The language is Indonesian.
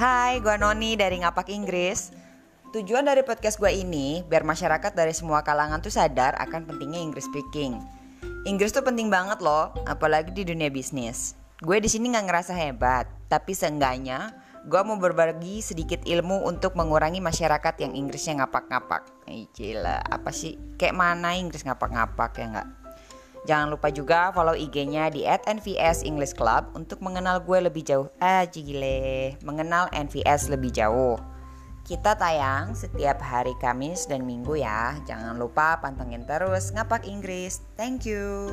Hai, gue Noni dari Ngapak Inggris. Tujuan dari podcast gue ini biar masyarakat dari semua kalangan tuh sadar akan pentingnya English speaking. Inggris tuh penting banget loh, apalagi di dunia bisnis. Gue di sini nggak ngerasa hebat, tapi seenggaknya gue mau berbagi sedikit ilmu untuk mengurangi masyarakat yang Inggrisnya ngapak-ngapak. Eh, gila, apa sih? Kayak mana Inggris ngapak-ngapak ya nggak? Jangan lupa juga follow IG-nya di @nvs English Club untuk mengenal gue lebih jauh. Ah, gile, mengenal NVS lebih jauh. Kita tayang setiap hari Kamis dan Minggu ya. Jangan lupa pantengin terus ngapak Inggris. Thank you.